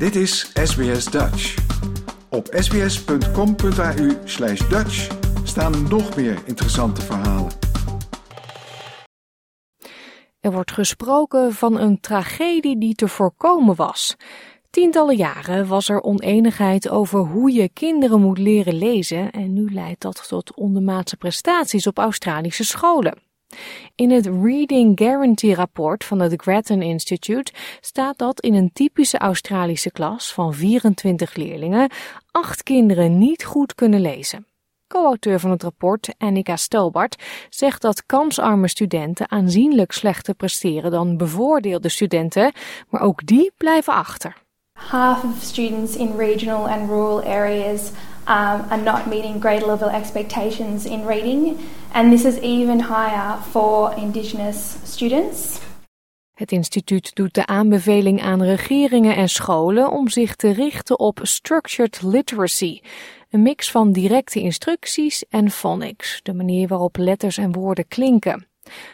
Dit is SBS Dutch. Op sbs.com.au slash Dutch staan nog meer interessante verhalen. Er wordt gesproken van een tragedie die te voorkomen was. Tientallen jaren was er oneenigheid over hoe je kinderen moet leren lezen en nu leidt dat tot ondermaatse prestaties op Australische scholen. In het Reading Guarantee rapport van het Grattan Institute staat dat in een typische Australische klas van 24 leerlingen acht kinderen niet goed kunnen lezen. Co-auteur van het rapport, Annika Stobart, zegt dat kansarme studenten aanzienlijk slechter presteren dan bevoordeelde studenten, maar ook die blijven achter. Half of students in regional and rural areas um, are not meeting grade level expectations in reading, and this is even higher for Indigenous students. Het instituut doet de aanbeveling aan regeringen en scholen om zich te richten op structured literacy, een mix van directe instructies en phonics, de manier waarop letters en woorden klinken.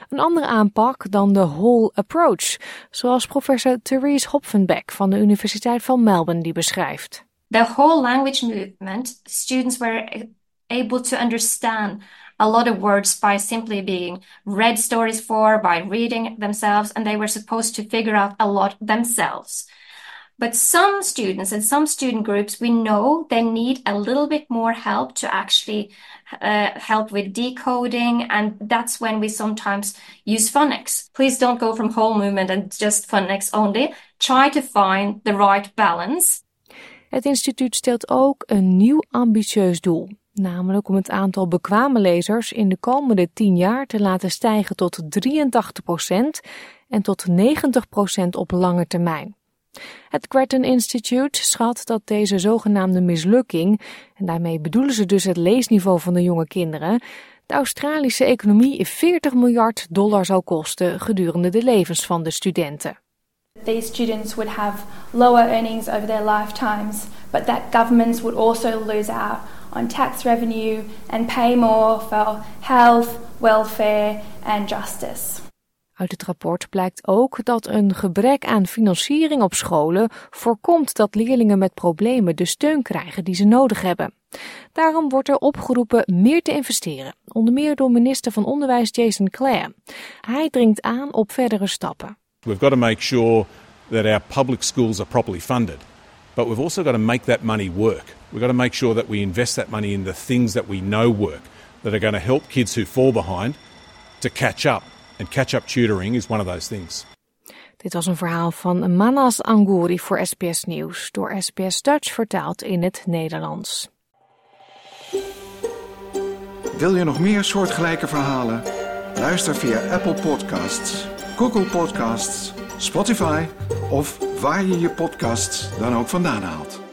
Een andere aanpak dan de whole approach, zoals professor Therese Hopfenbeck van de Universiteit van Melbourne die beschrijft. The whole language movement, students were able to understand a lot of words by simply being read stories for, by reading themselves, and they were supposed to figure out a lot themselves. But some students and some student groups, we know they need a little bit more help to actually uh, help with decoding. And that's when we sometimes use phonics. Please don't go from whole movement and just phonics only. Try to find the right balance. Het instituut stelt ook een nieuw ambitieus doel. Namelijk om het aantal bekwame lezers in de komende 10 jaar te laten stijgen tot 83% en tot 90% op lange termijn. Het Grattan Institute schat dat deze zogenaamde mislukking, en daarmee bedoelen ze dus het leesniveau van de jonge kinderen, de Australische economie 40 miljard dollar zou kosten gedurende de levens van de studenten. These students would have lower earnings over their lifetimes, but that governments would also lose out on tax revenue and pay more for health, welfare and justice. Uit het rapport blijkt ook dat een gebrek aan financiering op scholen voorkomt dat leerlingen met problemen de steun krijgen die ze nodig hebben. Daarom wordt er opgeroepen meer te investeren, onder meer door minister van Onderwijs Jason Clare. Hij dringt aan op verdere stappen. We've got to make sure that our public schools are properly funded, but we've also got to make that money work. We've got to make sure that we invest that money in the things that we know work, that are going to help kids who fall behind to catch up And catch-up tutoring is one of those things. Dit was een verhaal van Manas Angouri voor SBS Nieuws, door SBS Dutch vertaald in het Nederlands. Wil je nog meer soortgelijke verhalen? Luister via Apple Podcasts, Google Podcasts, Spotify of waar je je podcasts dan ook vandaan haalt.